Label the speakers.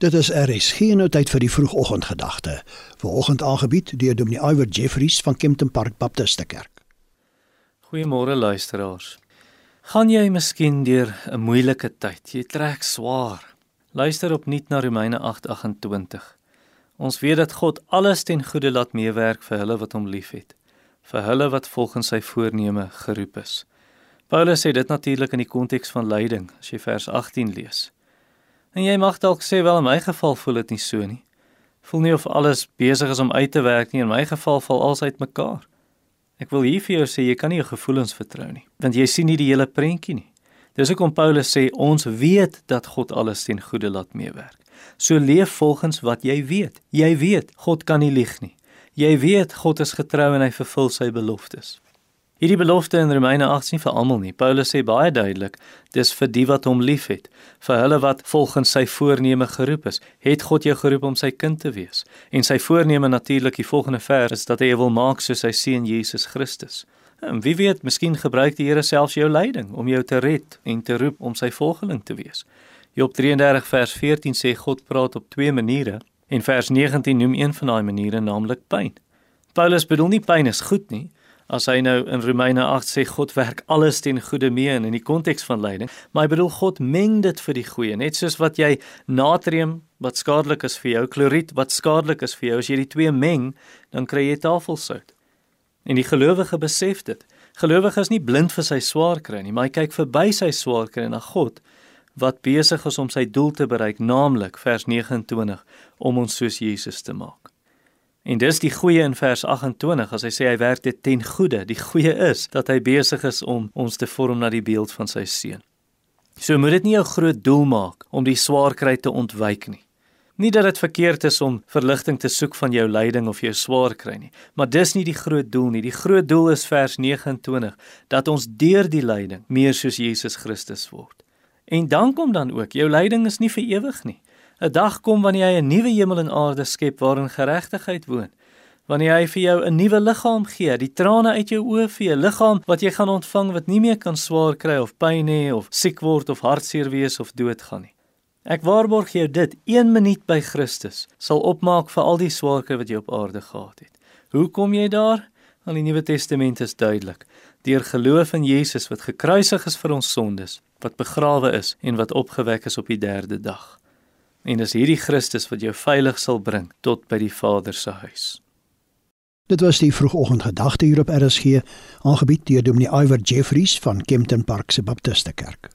Speaker 1: Dit is RSG nou tyd vir die vroegoggendgedagte. Vanoggend aangebied deur Dominee Iwer Jeffries van Kempton Park Baptist Kerk.
Speaker 2: Goeiemôre luisteraars. Gaan jy miskien deur 'n moeilike tyd? Jy trek swaar. Luister opnuut na Romeine 8:28. Ons weet dat God alles ten goeie laat meewerk vir hulle wat hom liefhet, vir hulle wat volgens sy voorneme geroep is. Paulus sê dit natuurlik in die konteks van lyding, as jy vers 18 lees. En jy mag dalk sê wel in my geval voel dit nie so nie. Voel nie of alles besig is om uit te werk nie. In my geval val alles uitmekaar. Ek wil hier vir jou sê jy kan nie jou gevoelens vertrou nie, want jy sien nie die hele prentjie nie. Dis hoekom Paulus sê ons weet dat God alles ten goeie laat meewerk. So leef volgens wat jy weet. Jy weet God kan nie lieg nie. Jy weet God is getrou en hy vervul sy beloftes. Hierdie belofte in Romeine 8 sien vir almal nie. Paulus sê baie duidelik, dis vir die wat hom liefhet, vir hulle wat volgens sy voorneme geroep is. Het God jou geroep om sy kind te wees? En sy voorneme natuurlik, die volgende vers is dat hy wil maak soos sy seun Jesus Christus. En wie weet, miskien gebruik die Here selfs jou lyding om jou te red en te roep om sy volgeling te wees. Job 33 vers 14 sê God praat op twee maniere en vers 19 noem een van daai maniere naamlik pyn. Paulus bedoel nie pyn is goed nie, as hy nou in Romeine 8 sê God werk alles ten goeie mee in die konteks van lyding, maar hy bedoel God meng dit vir die goeie, net soos wat jy natrium wat skadelik is vir jou, kloried wat skadelik is vir jou, as jy die twee meng, dan kry jy tafelsout. En die gelowige besef dit. Gelowige is nie blind vir sy swaar kry nie, maar hy kyk verby sy swaar kry na God wat besig is om sy doel te bereik, naamlik vers 29 om ons soos Jesus te maak. En dis die goeie in vers 28 as hy sê hy werk dit ten goeie. Die goeie is dat hy besig is om ons te vorm na die beeld van sy seun. So moet dit nie jou groot doel maak om die swaar kry te ontwyk nie. Nie dat dit verkeerd is om verligting te soek van jou lyding of jou swaar kry nie, maar dis nie die groot doel nie. Die groot doel is vers 29 dat ons deur die lyding meer soos Jesus Christus word. En dan kom dan ook jou lyding is nie vir ewig nie. 'n dag kom wanneer hy 'n nuwe hemel en aarde skep waarin geregtigheid woon. Wanneer hy vir jou 'n nuwe liggaam gee, die trane uit jou oë vee, 'n liggaam wat jy gaan ontvang wat nie meer kan swaar kry of pyn hê of siek word of hartseer wees of doodgaan nie. Ek waarborg jou dit, 1 minuut by Christus sal opmaak vir al die swaarkry wat jy op aarde gehad het. Hoe kom jy daar? Al die Nuwe Testament is duidelik. Deur geloof in Jesus wat gekruisig is vir ons sondes, wat begrawe is en wat opgewek is op die 3de dag. En dis hierdie Christus wat jou veilig sal bring tot by die Vader se huis.
Speaker 1: Dit was die vroegoggendgedagte hier op RSG, aangebied deur Dominee Iver Jeffries van Kempton Park se Baptiste Kerk.